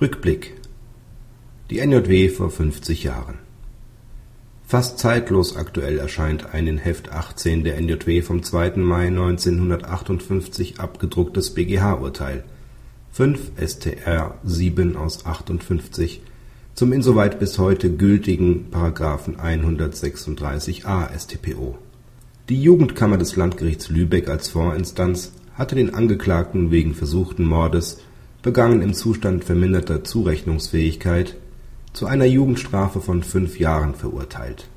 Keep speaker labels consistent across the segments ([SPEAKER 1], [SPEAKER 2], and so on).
[SPEAKER 1] Rückblick Die NJW vor 50 Jahren Fast zeitlos aktuell erscheint ein in Heft 18 der NJW vom 2. Mai 1958 abgedrucktes BGH-Urteil 5 StR 7 aus 58 zum insoweit bis heute gültigen § 136a StPO. Die Jugendkammer des Landgerichts Lübeck als Vorinstanz hatte den Angeklagten wegen versuchten Mordes begangen im Zustand verminderter Zurechnungsfähigkeit, zu einer Jugendstrafe von fünf Jahren verurteilt.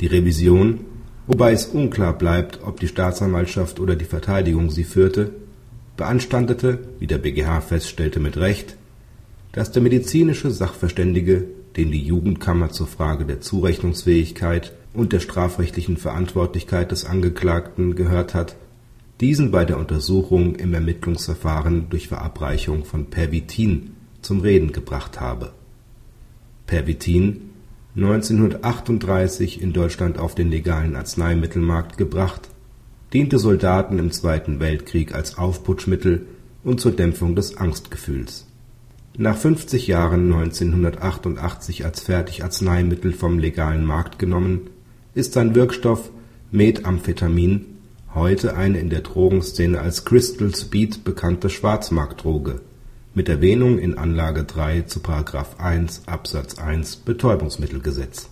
[SPEAKER 1] Die Revision, wobei es unklar bleibt, ob die Staatsanwaltschaft oder die Verteidigung sie führte, beanstandete, wie der BgH feststellte mit Recht, dass der medizinische Sachverständige, den die Jugendkammer zur Frage der Zurechnungsfähigkeit und der strafrechtlichen Verantwortlichkeit des Angeklagten gehört hat diesen bei der Untersuchung im Ermittlungsverfahren durch Verabreichung von Pervitin zum Reden gebracht habe. Pervitin, 1938 in Deutschland auf den legalen Arzneimittelmarkt gebracht, diente Soldaten im Zweiten Weltkrieg als Aufputschmittel und zur Dämpfung des Angstgefühls. Nach 50 Jahren 1988 als Fertigarzneimittel vom legalen Markt genommen, ist sein Wirkstoff Methamphetamin heute eine in der Drogenszene als Crystal Speed bekannte Schwarzmarktdroge. Mit Erwähnung in Anlage 3 zu § 1 Absatz 1 Betäubungsmittelgesetz